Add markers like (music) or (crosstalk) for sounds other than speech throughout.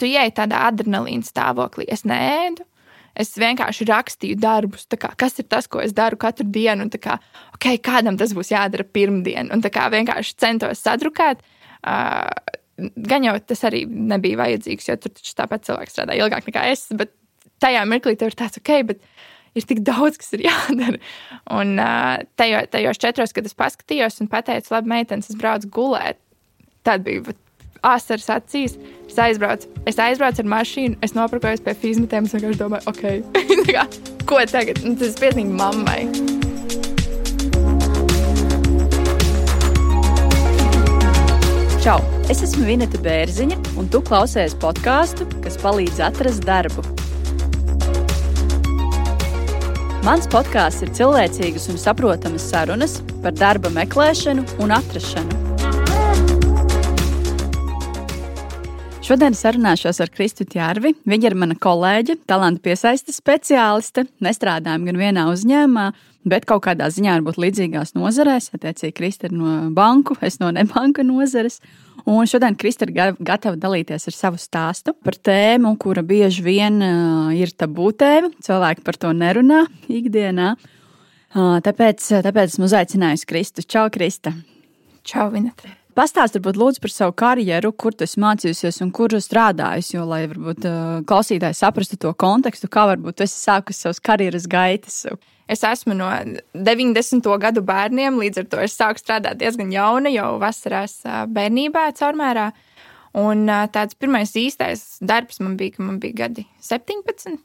tu ieej tādā adrenalīna stāvoklī. Es neēdu. Es vienkārši rakstīju darbus, kā, kas ir tas, ko es daru katru dienu. Un, kā, okay, kādam tas būs jādara pirmdien. Un kā, vienkārši centos sadrukāt. Uh, gan jau tas arī nebija vajadzīgs, jo tur taču tāpat cilvēks strādā ilgāk nekā es. Bet tajā mirklī tev ir tāds, ok, bet ir tik daudz, kas ir jādara. Un uh, tajo, tajos četros, kad es paskatījos un pateicu, labi, meitenes, es braucu gulēt, tad bija asaras acīs. Es aizbraucu, es aizbraucu ar mašīnu, es nopirkojos pie fizmatiem. Es vienkārši domāju, ok, (laughs) ko tagad? Un tas ir pilnīgi mammai. Čau! Es esmu Vineta Bērziņa, un tu klausies podkāstu, kas palīdz atrast darbu. Mans podkāsts ir cilvēcīgas un saprotamas sarunas par darba meklēšanu un atrašanu. Šodien sarunāšos ar Kristu Čārvi. Viņa ir mana kolēģe, talantu piesaistes speciāliste. Nestrādājam gan vienā uzņēmumā, bet kaut kādā ziņā varbūt līdzīgās nozarēs. Attiecīgi, Krista ir no banku, es no nebanka nozares. Un šodien Krista ir gatava dalīties ar savu stāstu par tēmu, kura bieži vien ir tabū tēma. Cilvēki par to nerunā ikdienā. Tāpēc, tāpēc esmu uzaicinājusi Kristu. Čau, Krista! Čau, Vinetri! Pastāst, varbūt, lūdzu par savu karjeru, kur tu mācījusies un kur strādājusi, jo, lai varbūt klausītāji saprastu to kontekstu, kā varbūt tu esi sākusi savas karjeras gaitas. Es esmu no 90. gadu bērniem, līdz ar to es sāku strādāt diezgan jauna, jau vasarās bērnībā, caurmērā. Un tāds pirmais īstais darbs man bija, kad man bija gadi 17.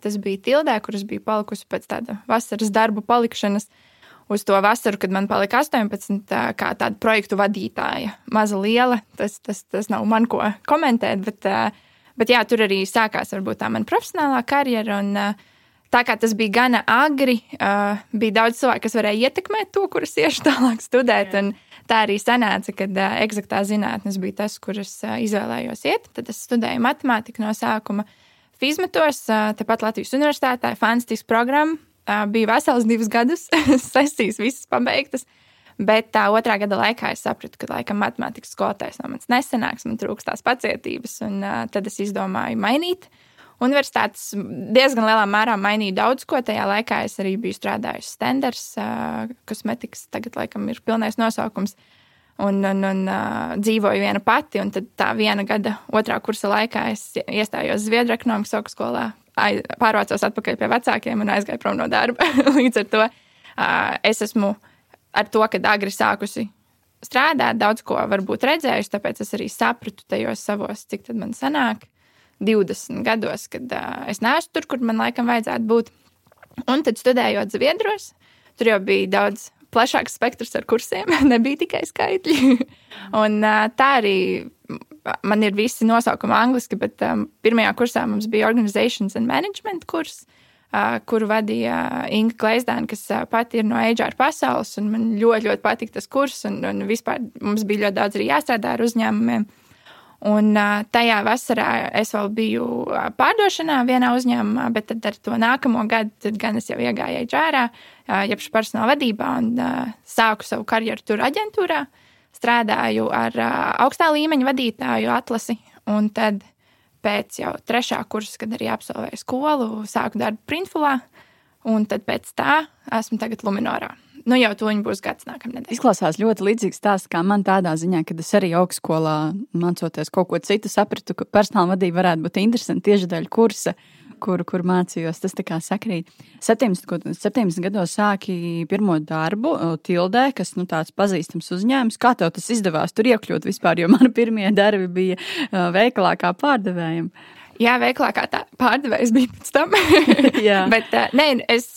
Tas bija Tildē, kuras bija palikusi pēc tāda vasaras darbu palikšanas uz to vasaru, kad man palika 18, kā tāda projektu vadītāja. Maza, liela. Tas, tas, tas nav man ko komentēt, bet, bet jā, tur arī sākās varbūt tā mana profesionālā karjera. Un, tā kā tas bija gana agri, bija daudz cilvēku, kas varēja ietekmēt to, kurus iešu (laughs) tālāk studēt. Un, tā arī sanāca, kad uh, eksaktā zinātnes bija tas, kuras uh, izvēlējos iet. Tad es studēju matemātiku no sākuma. Fizmetos, uh, tepat Latvijas Universitātē, fantastiska programma, bija vesels divus gadus, (laughs) sesijas visas pabeigtas. Bet tā otrā gada laikā es sapratu, ka laikam matemātikas skolotājs no manis nesenāks, man trūkst tās pacietības. Un, uh, tad es izdomāju mainīt. Universitātes diezgan lielā mērā mainīja daudz ko. Tajā laikā es arī biju strādājusi Stenders, uh, kosmetikas, tagad laikam ir pilnais nosaukums. Un, un, un uh, dzīvoju viena pati, tad tā viena gada otrā kursa laikā es iestājos Zviedru ekonomikas augstskolā pārvācos atpakaļ pie vecākiem un aizgāju prom no darba. (laughs) Līdz ar to es esmu ar to, ka agri sākusi strādāt, daudz ko varbūt redzējusi, tāpēc es arī sapratu tajos savos, cik tad man sanāk, 20 gados, kad es neesmu tur, kur man laikam vajadzētu būt. Un tad studējot Zviedros, tur jau bija daudz plašāks spektrs ar kursiem, (laughs) nebija tikai skaitļi. (laughs) un tā arī man ir visi nosaukumi angliski, bet um, pirmajā kursā mums bija Organizations and Management kurs, uh, kuru vadīja Inga Gleizdāna, kas uh, pati ir no HR pasaules, man ļoti, ļoti patika tas kurs, un, un vispār mums bija ļoti daudz arī jāstrādā ar uzņēmumiem. Un uh, tajā vasarā es vēl biju uh, pārdošanā vienā uzņēmumā, bet tad ar to nākamo gadu gan es jau iegāju HR, uh, jeb personāla vadībā un uh, sāku savu karjeru tur aģentūrā. Uh, strādāju ar augstā līmeņa vadītāju atlasi. Un tad pēc jau trešā kursa, kad arī absolvēju skolu, sāku darbu Printfulā. Un tad pēc tā esmu tagad Luminorā. Nu, jau tuņi būs gads nākamā nedēļa. Izklausās ļoti līdzīgs stāsts kā man tādā ziņā, ka es arī augstskolā mācoties kaut ko citu, sapratu, ka personāla vadība varētu būt interesanta tieši dēļ kursa. Uh, kur, kur mācījos. Tas tā kā sakrīt. 17, 17 gados sāki pirmo darbu Tildē, kas nu, tāds pazīstams uzņēmums. Kā tev tas izdevās tur iekļūt vispār, jo man pirmie darbi bija veikalā kā pārdevējiem. Jā, veiklā kā tā pārdevējs bija pēc tam. (laughs) (laughs) Bet nē, es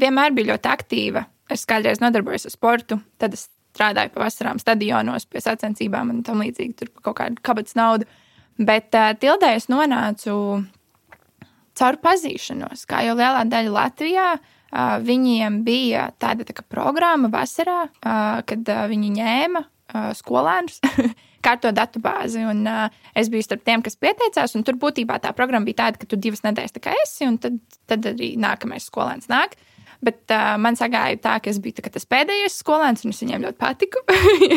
vienmēr biju ļoti aktīva. Es kādreiz nodarbojos ar sportu, tad es strādāju pavasarām stadionos pie sacensībām un tam līdzīgi, tur kaut kādu kabatas naudu. Bet uh, tildē es nonācu caur pazīšanos. Kā jau lielā daļa Latvijā, viņiem bija tāda tā programma vasarā, kad viņi ņēma skolēnus. (laughs) Kārto datu bāzi. Un, uh, es biju starp tiem, kas pieteicās. Tur būtībā tā programma bija tāda, ka tu divas nedēļas tā kā esi, un tad, tad arī nākamais skolēns nāk. Bet uh, man sagāja tā, ka es biju tā, tas pēdējais skolēns, un es viņiem ļoti patiku.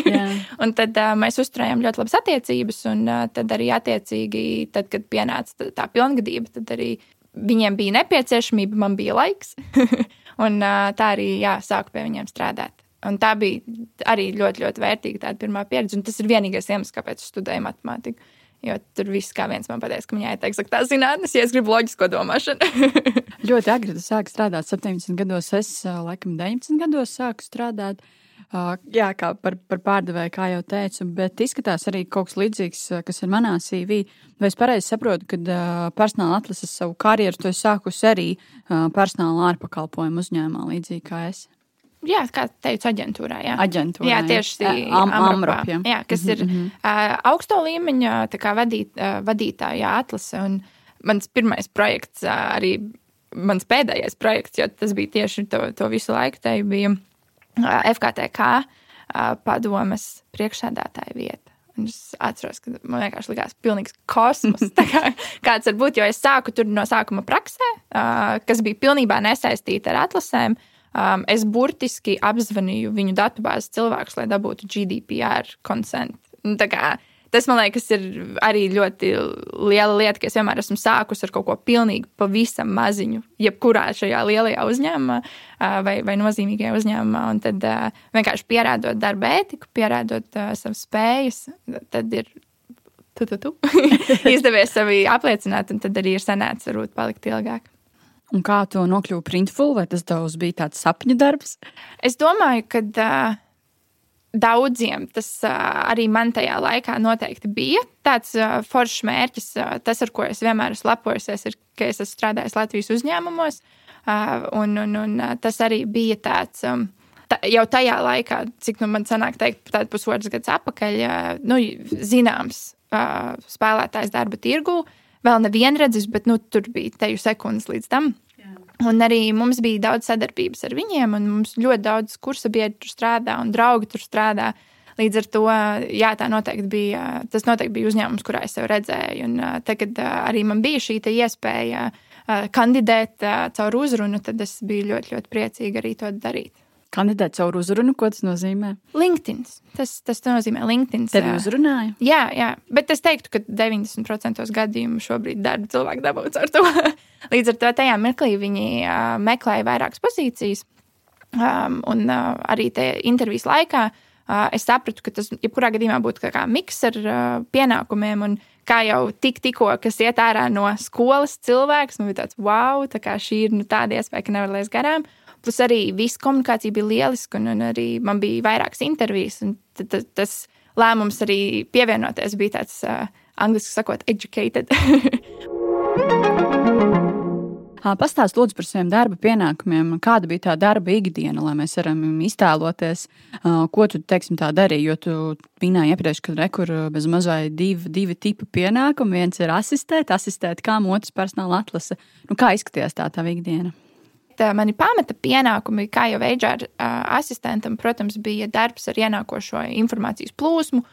(laughs) un tad uh, mēs uzturējām ļoti labas attiecības, un uh, tad arī attiecīgi, tad, kad pienāca tā, tā pilngadība, tad arī viņiem bija nepieciešamība, man bija laiks. (laughs) un uh, tā arī jā, sāku pie viņiem strādāt. Un tā bija arī ļoti, ļoti vērtīga tāda pirmā pieredze. Un tas ir vienīgais iemesls, kāpēc es studēju matemātiku. Jo tur viss kā viens man pateica, ka viņai ir tā zinātnē, ja es gribu loģisko domāšanu. (laughs) ļoti agri tu sāki strādāt 17 gados, es laikam 19 gados sāku strādāt. Uh, jā, kā par, par pārdevēju, kā jau teicu, bet izskatās arī kaut kas līdzīgs, kas ir manā CV. Vai es pareizi saprotu, ka uh, personāla atlases savu karjeru tu esi sākusi arī uh, personāla ārpakalpojumu uzņēmumā, līdzīgi kā es? Jā, kā teicu, aģentūrā. Jā, aģentūrā, jā tieši tā. Am, Amrop, jā. jā, kas mm -hmm. ir uh, augsto līmeņa vadīt, uh, vadītāja atlase. Un mans pirmais projekts, uh, arī mans pēdējais projekts, jo tas bija tieši to, to visu laiku, tai bija FKTK padomas priekšsēdētāja vieta. Un es atceros, ka man vienkārši likās pilnīgs kosmos. (laughs) Kā, kāds var būt, jo es sāku tur no sākuma praksē, kas bija pilnībā nesaistīta ar atlasēm. Es burtiski apzvanīju viņu datubāzes cilvēkus, lai dabūtu GDPR konsentu. Nu, tas man liekas, ir arī ļoti liela lieta, ka es vienmēr esmu sākusi ar kaut ko pilnīgi pavisam maziņu, jebkurā šajā lielajā uzņēmumā vai, vai nozīmīgajā uzņēmumā. Un tad vienkārši pierādot darba ētiku, pierādot savas spējas, tad ir. Tu, tu, tu. (laughs) izdevies sevi apliecināt, un tad arī ir sanācis varbūt palikt ilgāk. Un kā to nokļuva printful, vai tas tavs bija tāds sapņu darbs? Es domāju, ka uh, daudziem tas arī man tajā laikā noteikti bija tāds foršs mērķis. Tas, ar ko es vienmēr esmu lepojusies, ir, ka es esmu strādājis Latvijas uzņēmumos, un, un, un tas arī bija tāds. Tā, jau tajā laikā, cik nu, man sanāk, teikt, tādu pusotras gadus atpakaļ, nu, zināms spēlētājs darba tirgū. Uh, vēl nevienredzis, bet nu, tur bija teju sekundes līdz tam. Un arī mums bija daudz sadarbības ar viņiem, un mums ļoti daudz kursa biedri tur strādā un draugi tur strādā. Līdz ar to, jā, tā noteikti bija, tas noteikti bija uzņēmums, kurā es sev redzēju. Un tagad arī man bija šī iespēja kandidēt caur uzrunu, tad es biju ļoti, ļoti priecīga arī to darīt. Kandidēt caur uzrunu, ko tas nozīmē? LinkedIn. Tas, tas nozīmē LinkedIn. Tevi uzrunāja? Jā, jā, bet es teiktu, ka 90% gadījumu šobrīd darba cilvēki dabūs ar to. (laughs) Līdz ar to tajā mirklī viņi uh, meklēja vairākas pozīcijas. Um, un uh, arī intervijas laikā uh, es sapratu, ka tas jebkurā gadījumā būtu kā, kā miks ar uh, pienākumiem. Un, kā jau tik, tikko, kas iet ārā no skolas cilvēks, man bija tāds, wow, tā kā šī ir nu, tāda iespēja, ka nevar laist garām. Plus arī viss komunikācija bija lieliska, un, un arī man bija vairākas intervijas. Tad, tad, tas lēmums arī pievienoties bija tāds, uh, angļuiski sakot, educated. (laughs) Pastāst lūdzu par saviem darba pienākumiem. Kāda bija tā darba ikdiena, lai mēs varam iztēloties, ko tu teiksim, tā darīji? Jo tu minēji iepriekš, ka rekur bez mazai divi, divi tipi pienākumi. Viens ir asistēt, asistēt kam, otrs personāla atlase. Nu, kā izskatījās tā tā ikdiena? Bet mani pamata pienākumi, kā jau HR asistentam, protams, bija darbs ar ienākošo informācijas plūsmu.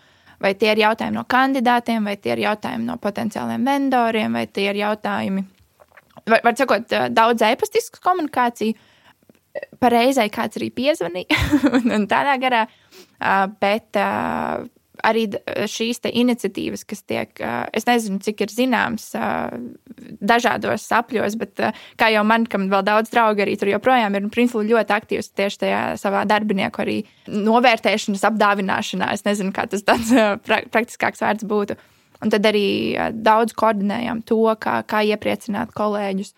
Vai tie ir jautājumi no kandidātiem, vai tie ir jautājumi no potenciāliem vendoriem, vai tie ir jautājumi, var, var sakot, daudz e-pastisku komunikāciju. Pareizai kāds arī piezvanīja, (laughs) un tādā garā, bet arī šīs iniciatīvas, kas tiek, es nezinu, cik ir zināms dažādos sapļos, bet kā jau man, kam vēl daudz draugu arī tur joprojām ir, principā ļoti aktīvs tieši tajā savā darbinieku arī novērtēšanas, apdāvināšanā. Es nezinu, kā tas tāds praktiskāks vārds būtu. Un tad arī daudz koordinējām to, kā, kā iepriecināt kolēģus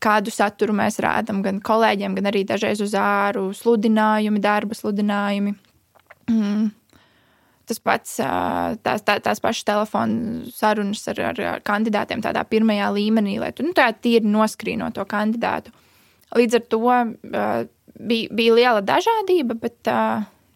kādu saturu mēs rādām gan kolēģiem, gan arī dažreiz uz āru sludinājumi, darba sludinājumi. Mm tas pats, tās, tā, tās pašas telefona sarunas ar, ar, ar kandidātiem tādā pirmajā līmenī, lai tu nu, tā tīri noskrīno to kandidātu. Līdz ar to bija, bija liela dažādība, bet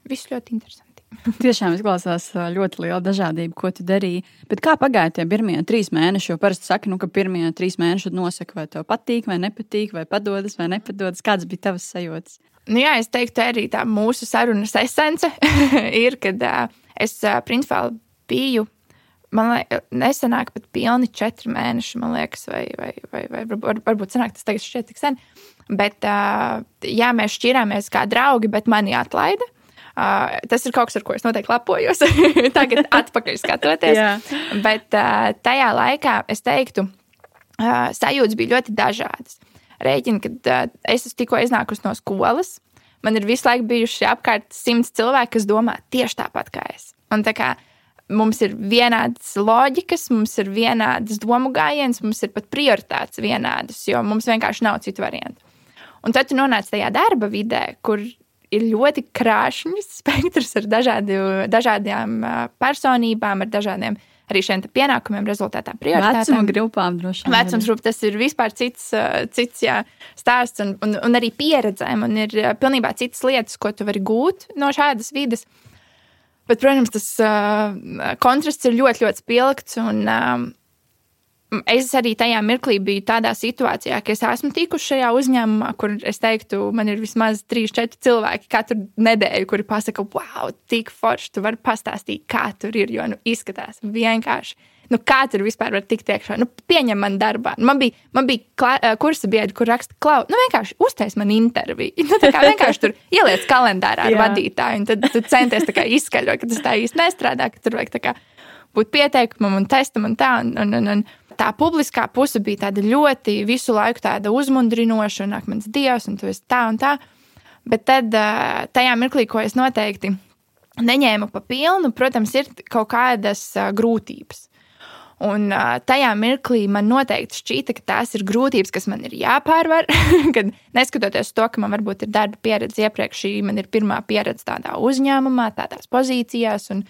viss ļoti interesanti. (laughs) Tiešām izklausās ļoti liela dažādība, ko tu darīji. Bet kā pagāja tie pirmie trīs mēneši? Jo parasti saka, nu, ka pirmie trīs mēneši nosaka, vai tev patīk, vai nepatīk, vai padodas, vai nepadodas. Kādas bija tavas sajūtas? Nu, jā, es teiktu, arī tā mūsu sarunas esence (laughs) ir, kad uh, Es principā biju man liekas, nesenāk pat pilni četri mēneši, man liekas, vai, vai, vai, vai varbūt, senāk tas tagad šķiet tik sen. Bet, jā, mēs šķirāmies kā draugi, bet mani atlaida. Uh, tas ir kaut kas, ar ko es noteikti lepojos. (laughs) Tagad, atpakaļ skatoties. Bet uh, tajā laikā es teiktu, uh, sajūtas bija ļoti dažādas. Rēķini, kad uh, es tikko iznākusi no skolas, man ir visu laiku bijuši apkārt simts cilvēki, kas domā tieši tāpat kā es. Un tā kā mums ir vienādas loģikas, mums ir vienādas domu gājienas, mums ir pat prioritātes vienādas, jo mums vienkārši nav citu variantu. Un tad tu nonāc tajā darba vidē, kur ir ļoti krāšņs (laughs) spektrs ar dažādi, dažādām personībām, ar dažādiem arī šiem pienākumiem, rezultātām, prioritātēm. Vecuma grupām droši vien. Vecums grupa tas ir vispār cits, cits jā, stāsts un, un, un arī pieredzēm, un ir pilnībā citas lietas, ko tu vari gūt no šādas vidas. Bet, protams, tas uh, kontrasts ir ļoti, ļoti spilgts. Un, uh, es arī tajā mirklī biju tādā situācijā, ka es esmu tikusi šajā uzņēmumā, kur es teiktu, man ir vismaz 3-4 cilvēki katru nedēļu, kuri pasaka, wow, tik forši, tu vari pastāstīt, kā tur ir. Jo nu, izskatās vienkārši. Nu, kā tur vispār var tikt iekšā? Nu, pieņem man darbā. Man bija, man bija kursa biedri, kur raksta, klau, nu, vienkārši uztais man interviju. (laughs) Nu, tā kā vienkārši tur ieliec kalendārā ar vadītāju, un tad tu centies izskaidrot, ka tas tā īsti nestrādā, ka tur vajag būt pieteikumam un testam un tā. Un, un, un, un, tā publiskā puse bija tāda ļoti visu laiku tāda uzmundrinoša, un ak, mans dievs, un tu esi tā un tā. Bet tad tajā mirklī, ko es noteikti neņēmu pa pilnu, protams, ir kaut kādas grūtības. Un tajā mirklī man noteikti šķīta, ka tās ir grūtības, kas man ir jāpārvar. (laughs) kad neskatoties to, ka man varbūt ir darba pieredze iepriekš, šī man ir pirmā pieredze tādā uzņēmumā, tādās pozīcijās, un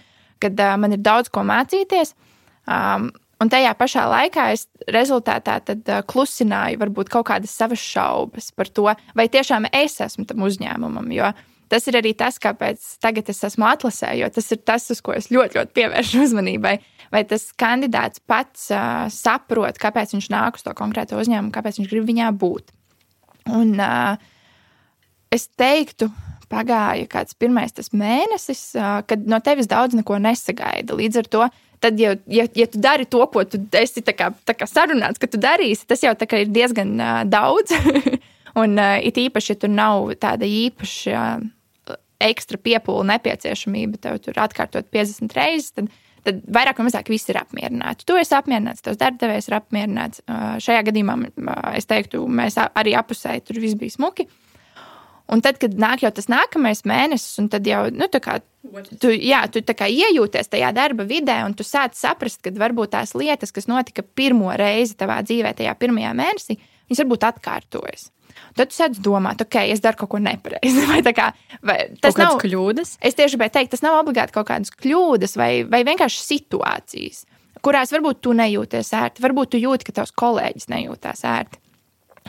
kad man ir daudz ko mācīties. Um, Un tajā pašā laikā es rezultātā tad, uh, klusināju varbūt kaut kādas savas šaubas par to, vai tiešām es esmu tam uzņēmumam. Jo tas ir arī tas, kāpēc tagad es esmu atlasē, jo tas ir tas, uz ko es ļoti, ļoti pievēršu uzmanībai. Vai tas kandidāts pats uh, saprot, kāpēc viņš nāk uz to konkrēto uzņēmumu, kāpēc viņš grib viņā būt. Un uh, es teiktu, pagāja kāds pirmais mēnesis, kad no tevis daudz neko nesagaida. Līdz ar to tad, ja, ja, ja tu dari to, ko tu esi tā kā, tā kā sarunāts, ka tu darīsi, tas jau ir diezgan uh, daudz. (laughs) un uh, it īpaši, ja tur nav tāda īpaša uh, ekstra piepūle nepieciešamība, tev tur atkārtot 50 reizes, tad, tad vairāk vai mazāk viss ir apmierināti. Tu esi apmierināts, tavs darbdevējs ir apmierināts. Uh, šajā gadījumā uh, es teiktu, mēs arī apusēji tur viss bija smuki. Un tad, kad nāk jau tas nākamais mēnesis, un tad jau nu, kā, tu, jā, tu kā iejūties tajā darba vidē, un tu sāc saprast, ka varbūt tās lietas, kas notika pirmo reizi tavā dzīvē, tajā pirmajā mēnesī, viņas varbūt atkārtojas. Tad tu sāc domāt, ok, es daru kaut ko nepareizi. (laughs) Vai, kā, vai tas nav kļūdas? Es tieši gribēju teikt, tas nav obligāti kaut kādas kļūdas vai, vai vienkārši situācijas, kurās varbūt tu nejūties ērti. Varbūt tu jūti, ka tavs kolēģis nejūtās ērti.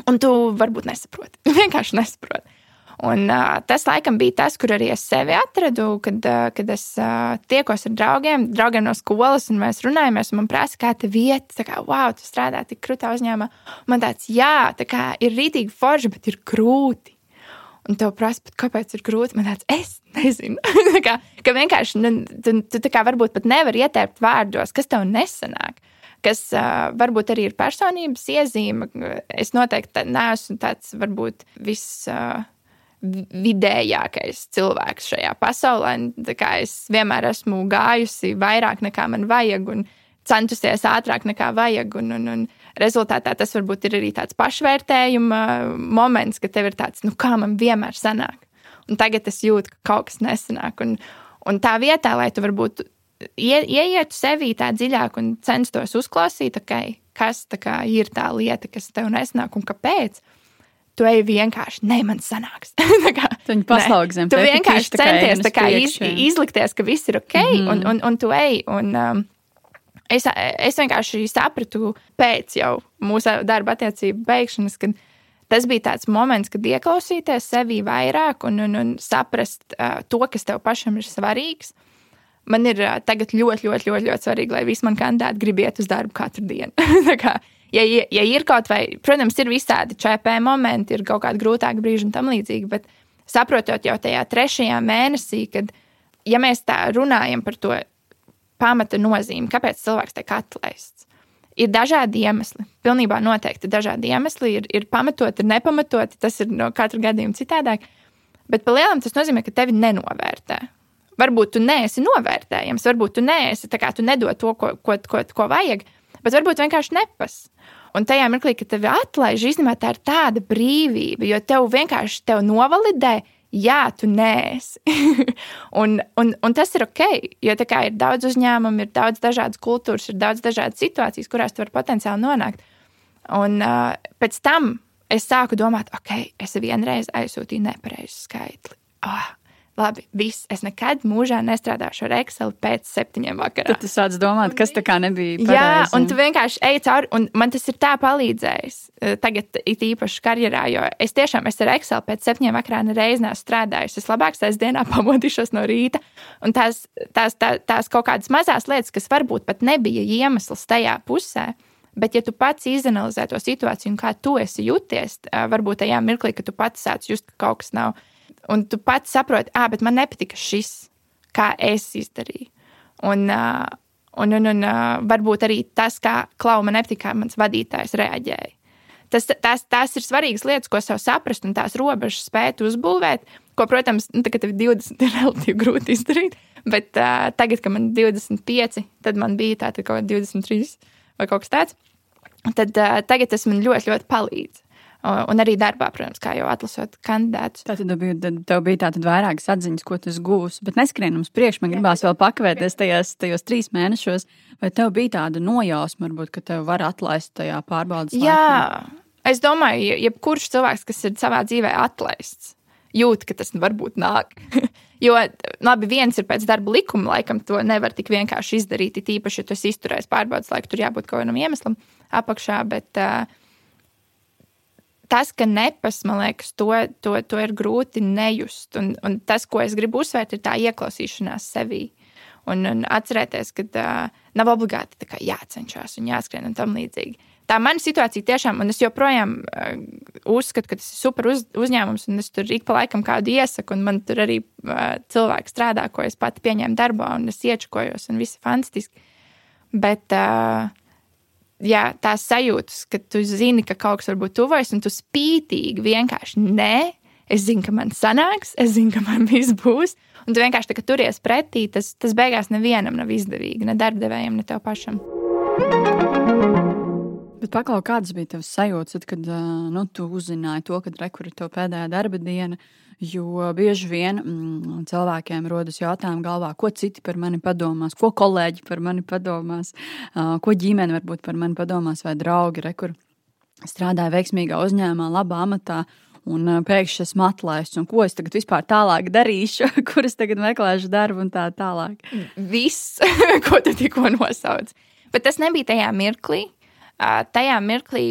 Un tu varbūt nesaproti. (laughs) Vienkārši nesaproti. Un, uh, tas laikam bija tas, kur arī es sevi atradu, kad, uh, kad es uh, tiekos ar draugiem, draugiem no skolas, un mēs runājamies. Man prasa, kā te vieta, tā kā, wow, tu strādā tik krūtā uzņēmumā. Man tāds, jā, tā kā ir rītīgi forši, bet ir grūti. Un tev prasa, kāpēc ir grūti. Man tāds, es nezinu. (laughs) kā, ka vienkārši nu, tu, tu tā kā varbūt pat nevari ietērpt vārdos, kas tev nesanāk. Kas uh, varbūt arī ir personības iezīme. Es noteikti neesmu tāds, varbūt viss. Uh, vidējākais cilvēks šajā pasaulē. Es vienmēr esmu gājusi vairāk nekā man vajag un centusies ātrāk nekā vajag. Un, un, un rezultātā tas varbūt ir arī tāds pašvērtējuma moments, ka tev ir tāds, nu kā man vienmēr sanāk. Un tagad es jūtu, ka kaut kas nesanāk. Un, un tā vietā, lai tu varbūt ie, ieietu sevī tā dziļāk un censtos uzklausīt, okay, kas tā ir tā lieta, kas tev nesanāk un kāpēc tu ej vienkārši, ne, man sanāks. (laughs) kā, Viņi paslaug zem. Tu vienkārši centies kā iz, izlikties, ka viss ir ok, mm un, un, un tu ej. Un, um, es, es vienkārši sapratu pēc jau mūsu darba attiecību beigšanas, kad tas bija tāds moments, kad ieklausīties sevi vairāk un, un, un saprast uh, to, kas tev pašam ir svarīgs. Man ir uh, tagad ļoti, ļoti, ļoti, ļoti svarīgi, lai visi mani kandidāti grib iet uz darbu katru dienu. (laughs) ja, ja ir kaut vai, protams, ir visādi ČP momenti, ir kaut kādi grūtāki brīži un tam līdzīgi, bet saprotot jau tajā trešajā mēnesī, kad, ja mēs tā runājam par to pamata nozīme, kāpēc cilvēks tiek atlaists. Ir dažādi iemesli. Pilnībā noteikti dažādi iemesli. Ir, ir pamatoti, ir nepamatoti. Tas ir no katra gadījuma citādāk. Bet par lielam tas nozīmē, ka tevi nenovērtē. Varbūt tu neesi novērtējams, varbūt tu neesi tā kā tu nedod to, ko, ko, ko, ko vajag, bet varbūt vienkārši nepas. Un tajā mirklī, kad tevi atlaiž, īstenībā tā ir tāda brīvība, jo tev vienkārši tev novalidē, jā, tu nēsi. (laughs) un, un, un tas ir ok, jo ir daudz uzņēmumu, ir daudz dažādas kultūras, ir daudz dažādas situācijas, kurās tu vari potenciāli nonākt. Un uh, pēc tam es sāku domāt, ok, es vienreiz aizsūtīju nepareizu skaitli. Oh, labi, viss. Es nekad mūžā nestrādāšu ar Excel pēc septiņiem vakarā. Tad tu sāc domāt, kas tā kā nebija. Pareizi. Jā, un tu vienkārši ej cauri, un man tas ir tā palīdzējis. Eh, tagad, it īpaši karjerā, jo es tiešām es ar Excel pēc septiņiem vakarā nereiz neesmu strādājis. Es labāk sestdienā (laughs) pamodīšos no rīta, un tās, tās, tās, tās kaut kādas mazas lietas, kas varbūt pat nebija iemesls tajā pusē. Bet, ja tu pats izanalizē to situāciju un kā tu esi jūties, eh, varbūt tajā mirklī, kad tu pats sāc just, ka kaut kas nav Un tu pats saproti, ah, bet man nepatika šis, kā es izdarīju. Un, uh, un, un, un uh, varbūt arī tas, kā klauna nepatika, kā mans vadītājs reaģēja. Tas, tās, tās ir svarīgas lietas, ko sev saprast, un tās robežas spēt uzbūvēt. Ko, protams, nu, tagad ir 20, ir relatīvi grūti izdarīt. Bet uh, tagad, kad man ir 25, tad man bija tā, kaut kāda 23 vai kaut kas tāds. Tad uh, tagad tas man ļoti, ļoti palīdz. Un arī darbā, protams, kā jau atlasot kandidātus. Tā tad bija, tad tev bija tātad vairākas atziņas, ko tu gūsi. Bet neskrien uz priekšu, man gribās vēl pakavēties tajos, tajos trīs mēnešos. Vai tev bija tāda nojausma, varbūt, ka tev var atlaist tajā pārbaudas laikā? Jā, es domāju, jebkurš cilvēks, kas ir savā dzīvē atlaists, jūt, ka tas varbūt nāk. (laughs) Jo, labi, viens ir pēc darba likuma, laikam to nevar tik vienkārši izdarīt. Tīpaši, ja tu esi izturējis pārbaudas laiku, tur jābūt kaut kādam iemeslam apakšā. Bet, uh, tas, ka nepas, man liekas, to, to, to ir grūti nejust. Un, un tas, ko es gribu uzsvērt, ir tā ieklausīšanās sevī. Un, un atcerēties, ka uh, nav obligāti jācenšas un jāskrien un tam līdzīgi. Tā mana situācija tiešām, un es joprojām uh, uzskatu, ka tas ir super uz, uzņēmums, un es tur ik pa laikam kādu iesaku, un man tur arī uh, cilvēki strādā, ko es pati pieņēmu darbā, un es iečukojos, un viss ir fantastiski. Bet uh, jā, tās sajūtas, ka tu zini, ka kaut kas varbūt tuvojas, un tu spītīgi vienkārši nē. Es zinu, ka man sanāks, es zinu, ka man viss būs. Un tu vienkārši tā, turies pretī, tas, tas beigās nevienam nav izdevīgi, ne darbdevējiem, ne tev pašam. Bet paklau, kādas bija tavas sajūtas, kad nu, tu uzzināji to, ka rekurbi ir tev pēdējā darba diena? Jo bieži vien mm, cilvēkiem rodas jautājumi galvā, ko citi par mani padomās, ko kolēģi par mani padomās, uh, ko ģimene varbūt par mani padomās, vai draugi, re, kur strādāja veiksmīgā uzņēmumā, labā amatā. Un pēkšņi esmu atlaists, un ko es tagad vispār tālāk darīšu, (laughs) kur es tagad meklēšu darbu un tā tālāk. Viss, (laughs) ko tu tikko nosauc. Bet tas nebija tajā mirklī. Uh, tajā mirklī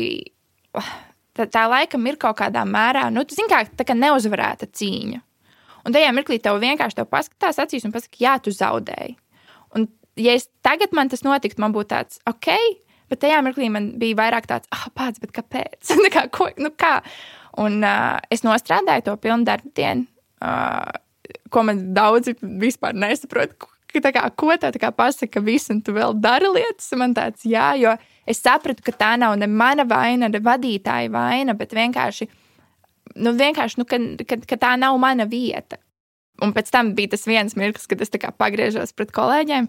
tā, tā laikam ir kaut kādā mērā, nu, zin, kā, tā kā neuzvarēta cīņa. Un tajā mirklī tev vienkārši tev paskatās acīs un pasakā, jā, tu zaudēji. Un, ja es tagad man tas notiktu, man būtu tāds, ok, bet tajā mirklī man bija vairāk tāds, ah, pats, bet kāpēc? (laughs) kā, ko, nu, kā? Un uh, es nostrādāju to pilnu darbu dienu, uh, ko man daudzi vispār nesaprot. Kā, ko tā, tā kā pasaka, viss, un tu vēl dari lietas, man tāds, jā, jo es sapratu, ka tā nav ne mana vaina, ne vadītāja vaina, bet vienkārši, nu, vienkārši nu, ka, ka, ka tā nav mana vieta. Un pēc tam bija tas viens mirklis, kad es pagriežos pret kolēģiem.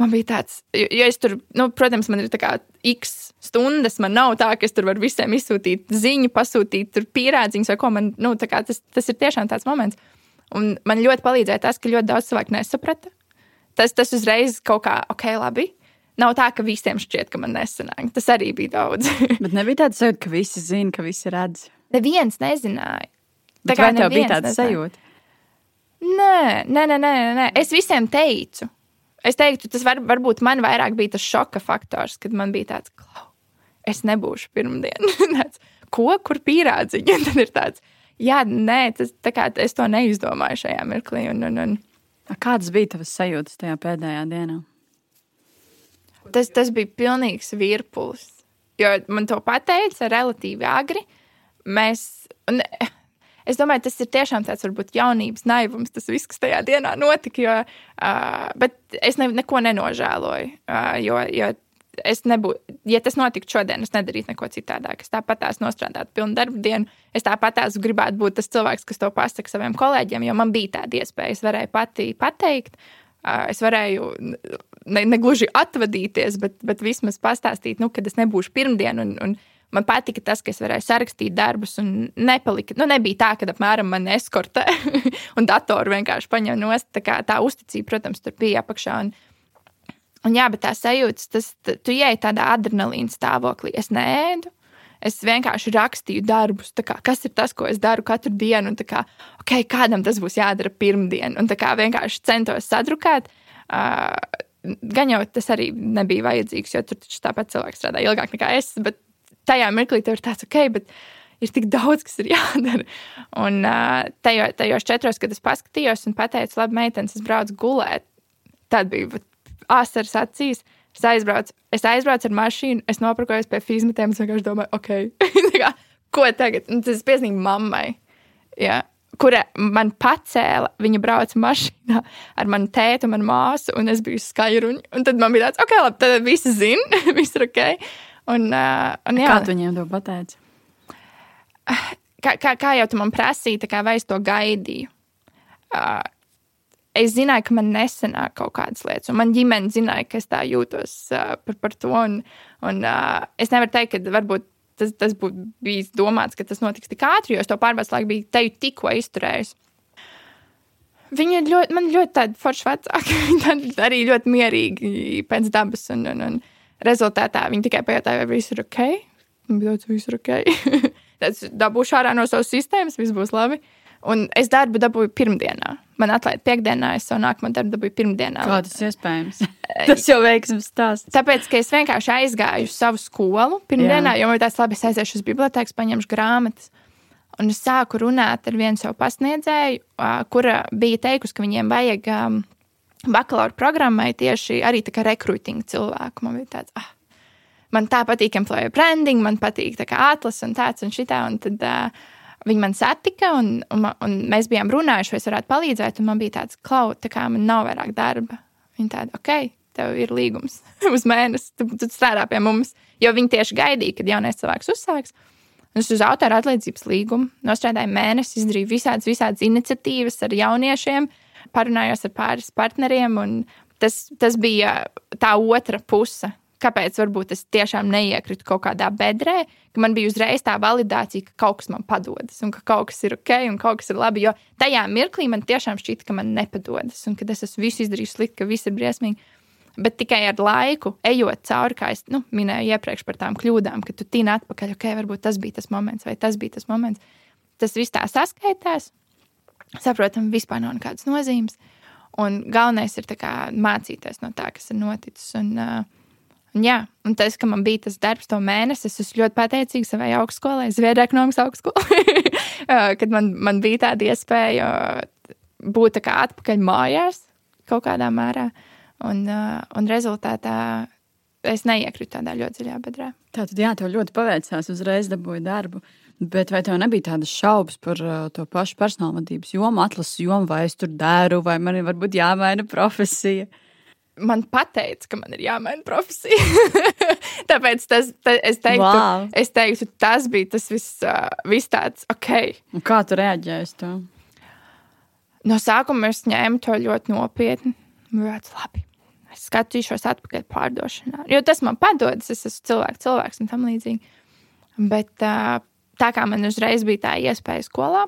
Man bija tāds, jo, jo es tur, nu, protams, man ir tā kā x stundas. Man nav tā, ka es tur varu visiem izsūtīt ziņu, pasūtīt pierādziņus vai ko man, nu, kā, tas, tas ir tiešām tāds moments. Un man ļoti palīdzēja tas, ka ļoti daudz cilvēku nesaprata. Tas, tas uzreiz kaut kā, ok, labi, Nav tā, ka visiem šķiet, ka man nesanāk. Tas arī bija daudz. (laughs) Bet nebija tāds sajūta, ka visi zina, ka visi redz. Neviens nezināja. Tā kā tev bija tāds sajūta? Nē, nē, nē, nē, nē. Es visiem teicu. Es teiktu, tas var, varbūt man vairāk bija tas šoka faktors, kad man bija tāds, klau, es nebūšu pirmdien. (laughs) Ko, kur pierādziņi? (laughs) Tad ir tāds, jā, nē, tas, kā, es to neizdomāju šajā mirklī. Un, un, un. Kādas bija tavas sajūtas tajā pēdējā dienā? Tas, tas bija pilnīgs virpulis. Jo man to pateica relatīvi agri. Mēs, un, (laughs) es domāju, tas ir tiešām tāds varbūt jaunības naivums, tas viss, kas tajā dienā notika. Jo, uh, bet es ne, neko nenožēloju. Uh, jo, jo es nebūtu, ja tas notiktu šodien, es nedarītu neko citādāk. Es tāpat tās nostrādātu pilnu darbu dienu. Es tāpat tās gribētu būt tas cilvēks, kas to pasaka saviem kolēģiem, jo man bija tāda iespēja. Es varēju pati pateikt, es varēju ne, ne gluži atvadīties, bet, bet vismaz pastāstīt, nu, kad es nebūšu pirmdien. Un, un man patika tas, ka es varēju sarakstīt darbus, un nepalika, nu, nebija tā, ka apmēram man eskortē (laughs) un datoru vienkārši paņem nost. Tā, kā, tā uzticība, protams, tur bija apakšā. Un, Un jā, bet tā sajūta, tas, tu ieej tādā adrenalīna stāvoklī. Es nēdu, es vienkārši rakstīju darbus, kā, kas ir tas, ko es daru katru dienu, un kā, okay, kādam tas būs jādara pirmdien. Un kā vienkārši centos sadrukāt. Uh, gan jau tas arī nebija vajadzīgs, jo tur taču tāpat cilvēks strādā ilgāk nekā es. Bet tajā mirklī tev ir tāds, ok, bet ir tik daudz, kas ir jādara. Un uh, tajos, četros, kad es paskatījos un pateicu, labi, meitenes, es braucu gulēt. Tad bija asaras acīs. Es aizbraucu, es aizbraucu ar mašīnu, es nopirkojos pie fizmatiem. Es vienkārši domāju, ok, (laughs) ko tagad? Un tas piezīmē mammai, ja, kura man pacēla. Viņa brauca mašīnā ar manu tēti un manu māsu, un es biju skaļruņa. Un tad man bija tāds, ok, labi, tad visi zina, (laughs) viss ir ok. Un, uh, un, jā. Kā tu viņiem to pateici? Kā, kā, kā jau tu man prasīji, kā vai es to gaidīju? Uh, es zināju, ka man nesenāk kaut kādas lietas, un man ģimene zināja, ka es tā jūtos uh, par, par to. Un, un, uh, es nevaru teikt, ka varbūt tas, tas būtu bijis domāts, ka tas notiks tik ātri, jo es to pārbaudas laiku biju teju tikko izturējis. Viņi ir ļoti, man ļoti tādi forši vecāki. (laughs) Viņi arī ļoti mierīgi pēc dabas. Un, un, un rezultātā viņi tikai pajautāja, vai viss ir ok. Man bija tāds, viss ir ok. (laughs) Tad dabūšu ārā no savas sistēmas, viss būs labi. Uh, Un es darbu dabūju pirmdienā. Man atlaida piekdienā, es savu nākamo darbu dabūju pirmdienā. Kā tas iespējams? tas jau veiksmīgs stāsts. Tāpēc, ka es vienkārši aizgāju uz savu skolu pirmdienā, Jā. jo man tāds labi, es aiziešu uz bibliotēku, paņemšu grāmatas. Un es sāku runāt ar vienu savu pasniedzēju, kura bija teikusi, ka viņiem vajag um, bakalaura programmai tieši arī tā kā rekrutinga cilvēku. Man bija tāds, ah, man tā patīk employer branding, man patīk tā kā atlas un tāds un šitā. Un tad, uh, Viņi man satika, un, un, un mēs bijām runājuši, vai es varētu palīdzēt. Man bija tāds, klau, tā kā man nav vairāk darba. Viņa tāda, ok, tev ir līgums (laughs) uz mēnesi, tu, tu strādā pie mums. Jo viņi tieši gaidīja, kad jaunais cilvēks uzsāks. Es uz autora atlīdzības līgumu nostrādāju mēnesi, izdarīju visādas, visādas iniciatīvas ar jauniešiem, parunājos ar pāris partneriem. Tas, tas bija tā otra puse, kāpēc varbūt es tiešām neiekritu kaut kādā bedrē, ka man bija uzreiz tā validācija, ka kaut kas man padodas un ka kaut kas ir ok un kaut kas ir labi. Jo tajā mirklī man tiešām šķita, ka man nepadodas un ka es esmu visu izdarījis slikti, ka viss ir briesmīgi. Bet tikai ar laiku, ejot cauri, kā es nu, minēju iepriekš par tām kļūdām, ka tu tīni atpakaļ, ok, varbūt tas bija tas moments, vai tas bija tas moments. Tas viss tā saskaitās. Saprotam, vispār nav nekādas nozīmes. Un galvenais ir kā, mācīties no tā, kas ir noticis. Un, uh, Un, jā, un tas, ka man bija tas darbs to mēnesi, es esmu ļoti pateicīga savai augstskolai, Zviedrijas ekonomikas augstskolai, (laughs) kad man, man bija tāda iespēja būt tā kā atpakaļ mājās kaut kādā mērā. Un, un rezultātā es neiekritu tādā ļoti dziļā bedrē. Tā tad, jā, tev ļoti paveicās, uzreiz dabūji darbu. Bet vai tev nebija tādas šaubas par to pašu personālvadības jomu, atlases jomu, vai es tur dēru, vai man ir jāmaina profesija? Uh, man teica, ka man ir jāmaina profesija. (laughs) Tāpēc tas, ta, es, teiktu, wow. es teiktu, tas bija tas viss, uh, viss tāds ok. Un kā tu reaģēji uz to? No sākuma es ņēmu to ļoti nopietni. Ļoti labi. Es skatīšos atpakaļ pārdošanā. Jo tas man padodas, es esmu cilvēks, cilvēks un tam līdzīgi. Bet uh, tā kā man uzreiz bija tā iespēja skolā,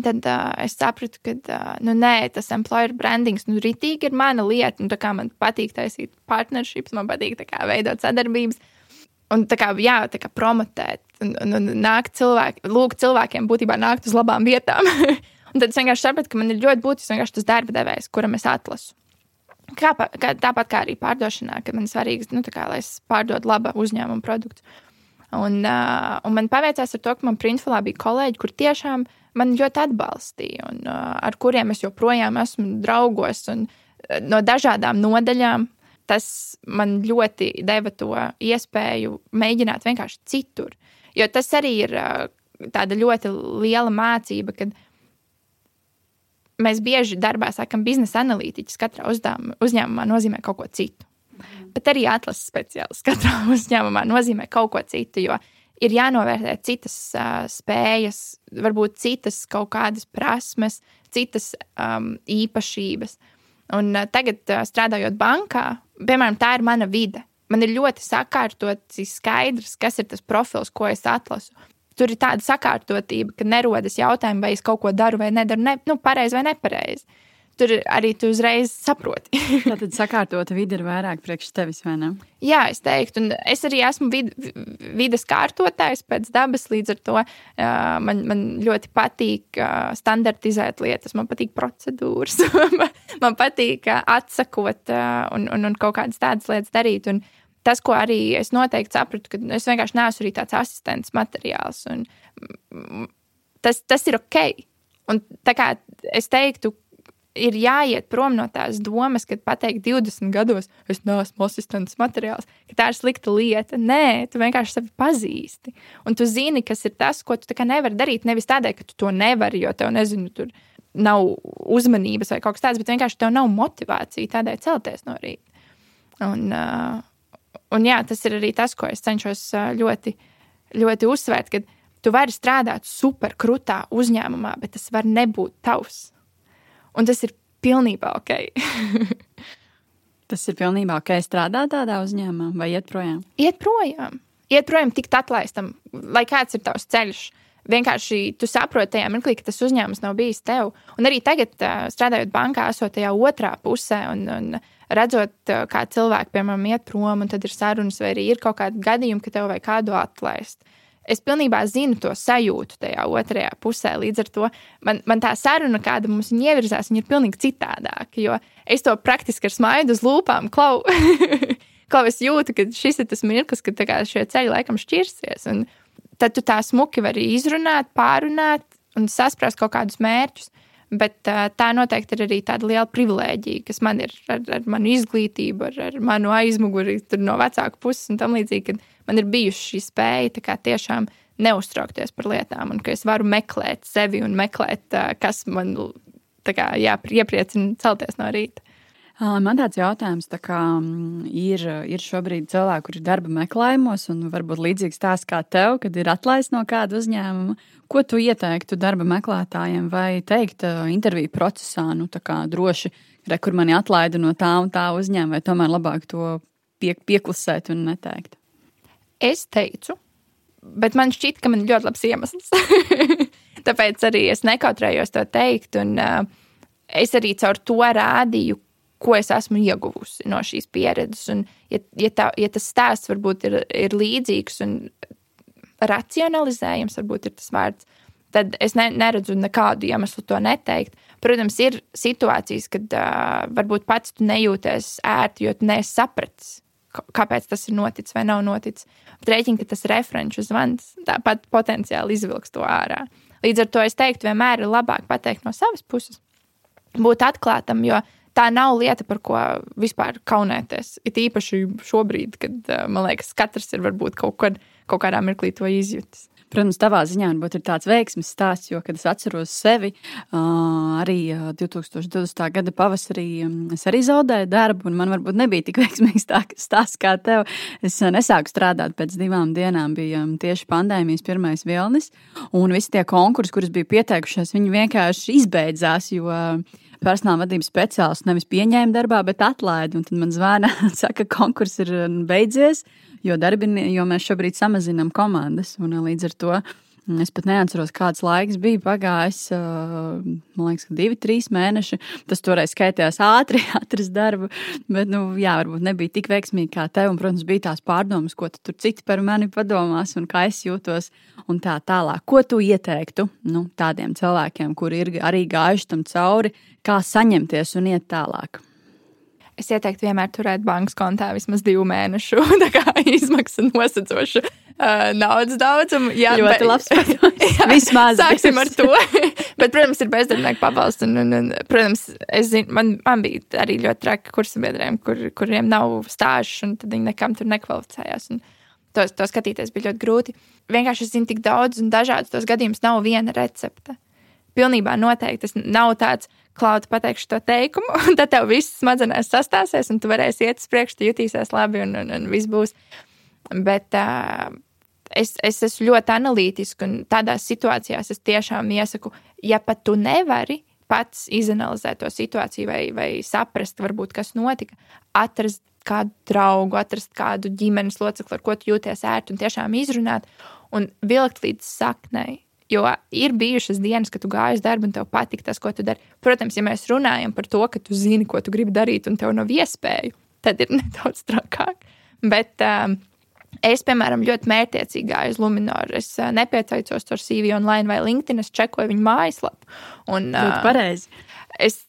Tad uh, es sapratu, ka uh, nu, nē, tas employer brandings nu, ritīgi ir mana lieta. Un, man patīk taisīt partnerships, man patīk kā, veidot sadarbības. Un tā kā, jā, tā kā promotēt, un, un, un nākt cilvēki, lūgt cilvēkiem būtībā nākt uz labām vietām. (laughs) un tad es vienkārši sapratu, ka man ir ļoti būtisks tas darba devējs, kuram es atlasu. Kā, kā, tāpat kā arī pārdošanā, kad man ir svarīgi, nu, kā, lai es pārdodu labu uzņēmumu produktu. Un, uh, un man paveicās ar to, ka man Printfulā bija kolēģi, kur tiešām uh, man ļoti atbalstīja un uh, ar kuriem es joprojām esmu draugos. Un, uh, no dažādām nodaļām tas man ļoti deva to iespēju mēģināt vienkārši citur. Jo tas arī ir uh, tāda ļoti liela mācība, kad mēs bieži darbā sakām, biznesa analītiķis katrā uzdevuma, uzņēmumā nozīmē kaut ko citu. Bet arī atlases speciālists katrā (laughs) uzņēmumā nozīmē kaut ko citu, jo ir jānovērtē citas uh, spējas, varbūt citas kaut kādas prasmes, citas um, īpašības. Un uh, tagad, uh, strādājot bankā, piemēram, tā ir mana vide. Man ir ļoti sakārtots, skaidrs, kas ir tas profils, ko es atlasu. Tur ir tāda sakārtotība, ka nerodas jautājumi, vai es kaut ko daru vai nedaru, ne, nu, pareizi vai nepareizi tur arī tu uzreiz saproti. (laughs) Tātad (laughs) sakārtota vide ir vairāk priekš tevis, vai ne? Jā, es teiktu, un es arī esmu vid, vides kārtotājs pēc dabas, līdz ar to uh, man, man ļoti patīk uh, standartizēt lietas, man patīk procedūras, (laughs) man patīk uh, atsakot uh, un, un, un kaut kādas tādas lietas darīt. Un, Tas, ko arī es noteikti sapratu, ka es vienkārši neesmu arī tāds asistents materiāls. Tas, tas ir ok. Un tā kā es teiktu, ir jāiet prom no tās domas, kad pateikt 20 gados, es neesmu asistents materiāls, ka tā ir slikta lieta. Nē, tu vienkārši sevi pazīsti. Un tu zini, kas ir tas, ko tu nevari darīt. Nevis tādēļ, ka tu to nevari, jo tev, nezinu, tur nav uzmanības vai kaut kas tāds, bet vienkārši tev nav motivācija tādēļ celties no rīta. Un, uh, un jā, tas ir arī tas, ko es cenšos ļoti, ļoti uzsvērt, ka tu vari strādāt superkrutā uzņēmumā, bet tas var nebūt tavs. Un tas ir pilnībā ok. (laughs) tas ir pilnībā ok strādāt tādā uzņēmumā vai iet projām? Iet projām. Iet projām, tikt atlaistam, lai kāds ir tavs ceļš. Vienkārši tu saproti tajā mirklī, ka tas uzņēmums nav bijis tev. Un arī tagad, strādājot bankā, esot tajā otrā pusē un, un redzot, kā cilvēki, piemēram, iet prom, un tad ir sarunas, vai arī ir kaut kādi gadījumi, ka tev vajag kādu atlaist es pilnībā zinu to sajūtu tajā otrajā pusē. Līdz ar to man, man tā saruna, kāda mums ievirzās, ir pilnīgi citādāka. Jo es to praktiski ar smaidu uz lūpām klau. (laughs) klau es jūtu, ka šis ir tas mirklis, kad šie ceļi laikam šķirsies. Un tad tu tā smuki vari izrunāt, pārunāt un sasprast kaut kādus mērķus. Bet tā noteikti ir arī tāda liela privilēģija, kas man ir ar, ar manu izglītību, ar, ar manu aizmuguri no vecāku puses un tam līdzīgi. Man ir bijusi šī spēja tiešām neuztraukties par lietām, un ka es varu meklēt sevi un meklēt, kas man kā, jā, iepriecina celties no rīta. Man tāds jautājums, tā kā ir, ir šobrīd cilvēki, kuri ir darba meklējumos, un varbūt līdzīgs tās kā tev, kad ir atlaists no kāda uzņēmuma. Ko tu ieteiktu darba meklētājiem vai teikt interviju procesā, nu, kā droši, re, kur mani atlaida no tā un tā uzņēmuma, vai tomēr labāk to pie, pieklusēt un neteikt? Es teicu, bet man šķiet, ka man ir ļoti labs iemesls. (laughs) Tāpēc arī es nekautrējos to teikt, un uh, es arī caur to rādīju, ko es esmu ieguvusi no šīs pieredzes. Un, ja, ja, tā, ja tas stāsts varbūt ir, ir līdzīgs un racionalizējams, varbūt ir tas vārds, tad es ne, neredzu nekādu iemeslu to neteikt. Protams, ir situācijas, kad uh, varbūt pats tu nejūties ērti, jo tu neesi sapratis, kāpēc tas ir noticis vai nav noticis. Bet rēķini, ka tas referenču zvans tāpat potenciāli izvilks to ārā. Līdz ar to es teiktu, vienmēr ir labāk pateikt no savas puses, būt atklātam, jo tā nav lieta, par ko vispār kaunēties. It īpaši šobrīd, kad eh, man liekas, katrs ir varbūt kaut, kad, kaut kādā mirklī to izjutis. Protams, tavā ziņā varbūt ir tāds veiksmes stāsts, jo, kad es atceros sevi, arī 2020. gada pavasarī es arī zaudēju darbu, un man varbūt nebija tik (laughs) veiksmīgs stāsts kā tev. Es nesāku strādāt pēc divām dienām, bija tieši pandēmijas pirmais vilnis, un visi tie konkursi, kurus bija pieteikušies, viņi vienkārši izbeidzās, jo personāla vadības speciālists nevis pieņēma darbā, bet atlaida. Un tad man zvana, (laughs) saka, ka konkurss ir beidzies, jo, darbini, jo mēs šobrīd samazinām komandas. Un, līdz ar to Es pat neatceros, kāds laiks bija pagājis. Man liekas, ka divi, trīs mēneši. Tas toreiz skaitījās ātri, (laughs) atrast darbu. Bet, nu, jā, varbūt nebija tik veiksmīgi kā tev. Un, protams, bija tās pārdomas, ko tur citi par mani padomās un kā es jūtos. Un tā tālāk. Ko tu ieteiktu nu, tādiem cilvēkiem, kuri ir arī gājuši tam cauri, kā saņemties un iet tālāk? Es ieteiktu vienmēr turēt bankas kontā vismaz divu mēnešu (laughs) izmaksu nosedzošu uh, naudas daudzumu. Jā, ļoti bet, labs (laughs) padoms. Vismaz. Sāksim ar to. (laughs) bet, protams, ir bezdarbnieku pabalsts. Un, un, un, protams, es zinu, man, man bija arī ļoti traki kursabiedriem, kur, kuriem nav stāžas, un tad viņi nekam tur nekvalificējās. Un to, to skatīties bija ļoti grūti. Vienkārši es zinu tik daudz un dažādus tos gadījumus, nav viena recepte. Pilnībā noteikti tas nav tāds, Klauda, pateikšu to teikumu, (laughs) un tad tev viss smadzenēs sastāsies, un tu varēsi iet uz priekšu, jutīsies labi, un, un, un viss būs. Bet uh, es, es esmu ļoti analītiska, un tādās situācijās es tiešām iesaku, ja pat tu nevari pats izanalizēt to situāciju vai, vai saprast, varbūt, kas notika, atrast kādu draugu, atrast kādu ģimenes locekli, ar ko tu jūties ērti un tiešām izrunāt un vilkt līdz saknei. Jo ir bijušas dienas, kad tu gāji uz darbu un tev patīk tas, ko tu dari. Protams, ja mēs runājam par to, ka tu zini, ko tu gribi darīt, un tev nav iespēju, tad ir (laughs) nedaudz trakāk. Bet um, es, piemēram, ļoti mērķiecīgi gāju uz Luminoru. Es nepieteicos ar CV online vai LinkedIn, es čekoju viņu mājaslapu. Un, uh, pareizi es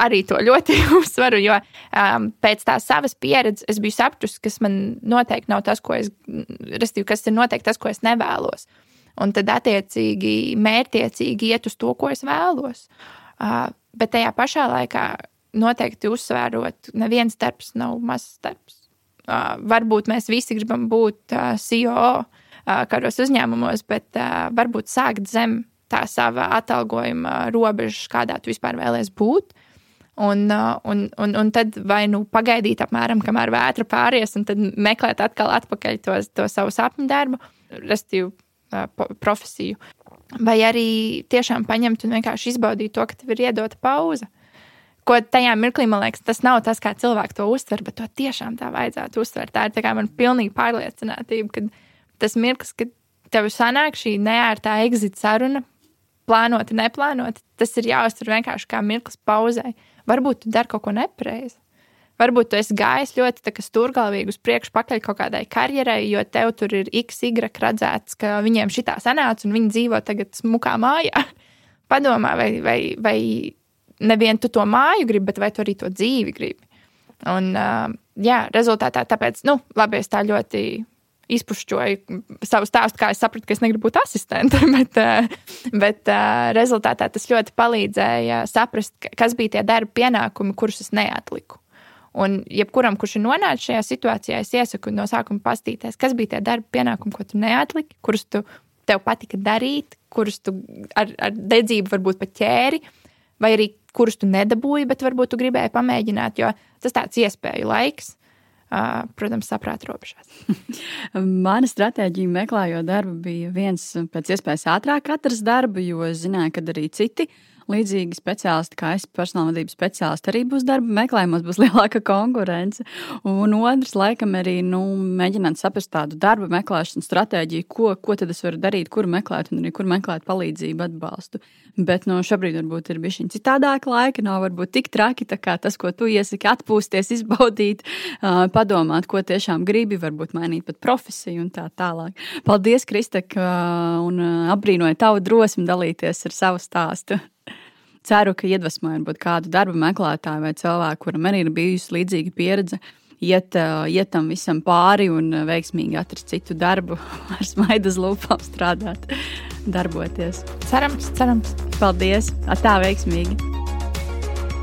arī to ļoti (laughs) uzsveru, jo um, pēc tās savas pieredzes es biju sapratusi, kas man noteikti nav tas, ko es, restīvi, kas ir noteikti tas, ko es nevēlos. Un tad, attiecīgi, mērķiecīgi iet uz to, ko es vēlos. Uh, bet tajā pašā laikā noteikti uzsvērot, neviens darbs nav mazs darbs. Varbūt mēs visi gribam būt CEO kādos uzņēmumos, bet varbūt sākt zem tā sava atalgojuma robežas, kādā tu vispār vēlēsies būt. Un, un, un, un tad vai nu pagaidīt, apmēram, kamēr vētra pāries, un tad meklēt atkal atpakaļ to, to savu sapņu darbu, respektīvi, profesiju. Vai arī tiešām paņemt un vienkārši izbaudīt to, ka tev ir iedota pauze. Ko tajā mirklī, man liekas, tas nav tas, kā cilvēki to uztver, bet to tiešām tā vajadzētu uztvert. Tā ir tā man pilnīgi pārliecinātība, ka tas mirklis, kad tev sanāk šī neērtā exit saruna plānoti, neplānoti, tas ir jāuztver vienkārši kā mirklis pauzē. Varbūt tu dari kaut ko nepareizi. Varbūt tu esi gājis ļoti stūrgalvīgi uz priekšu, pakaļ kaut kādai karjerai, jo tev tur ir x, y redzēts, ka viņiem šī tā sanāca un viņi dzīvo tagad smukā mājā. (laughs) Padomā, vai, vai, vai nevien tu to māju gribi, bet vai tu arī to dzīvi gribi. Un, uh, jā, rezultātā tāpēc, nu, labi, es tā ļoti izpušķoju savu stāstu, kā es sapratu, ka es negribu būt asistente. (laughs) bet, bet rezultātā tas ļoti palīdzēja saprast, kas bija tie darba pienākumi, kurus es neatliku. Un, jebkuram, kurš ir nonācis šajā situācijā, es iesaku no sākuma pastīties, kas bija tie darba pienākumi, ko tu neatliki, kurus tu tev patika darīt, kurus tu ar, ar dedzību varbūt pat ķēri, vai arī kurus tu nedabūji, bet varbūt tu gribēji pamēģināt, jo tas tāds iespēju laiks protams, saprāta robežās. (laughs) Mana stratēģija meklējot darbu bija viens pēc iespējas ātrāk atrast darbu, jo zināju, ka arī citi līdzīgi speciālisti, kā es, personālvadības speciālisti, arī būs darba meklējumos, būs (laughs) lielāka konkurence. Un otrs, laikam, arī nu, mēģināt saprast tādu darba meklēšanas stratēģiju, ko, ko tad es varu darīt, kur meklēt, un arī kur meklēt palīdzību, atbalstu. Bet no nu, šobrīd varbūt ir bijis citādāk laika, nav varbūt tik traki, kā tas, ko tu iesaki, atpūsties, izbaudīt, padomāt, ko tiešām gribi, varbūt mainīt pat profesiju un tā tālāk. Paldies, Kristek, un apbrīnoju tavu drosmi dalīties ar savu stāstu. Ceru, ka iedvesmoju varbūt kādu darba meklētāju vai cilvēku, kuram arī ir bijusi līdzīga pieredze, iet, iet tam visam pāri un veiksmīgi atrast citu darbu, (laughs) ar smaidu lūpām strādāt, darboties. Cerams, cerams. Paldies! Tā veiksmīgi!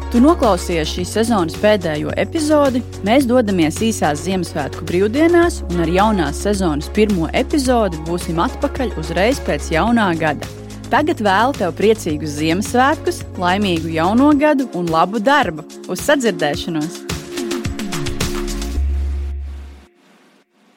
Tu noklausījies šīs sezonas pēdējo epizodi. Mēs dodamies īsās Ziemassvētku brīvdienās, un ar jaunās sezonas pirmo epizodi būsim atpakaļ uzreiz pēc jaunā gada. Tagad vēlu tev priecīgus Ziemassvētkus, laimīgu jauno gadu un labu darbu! Uz sadzirdēšanos!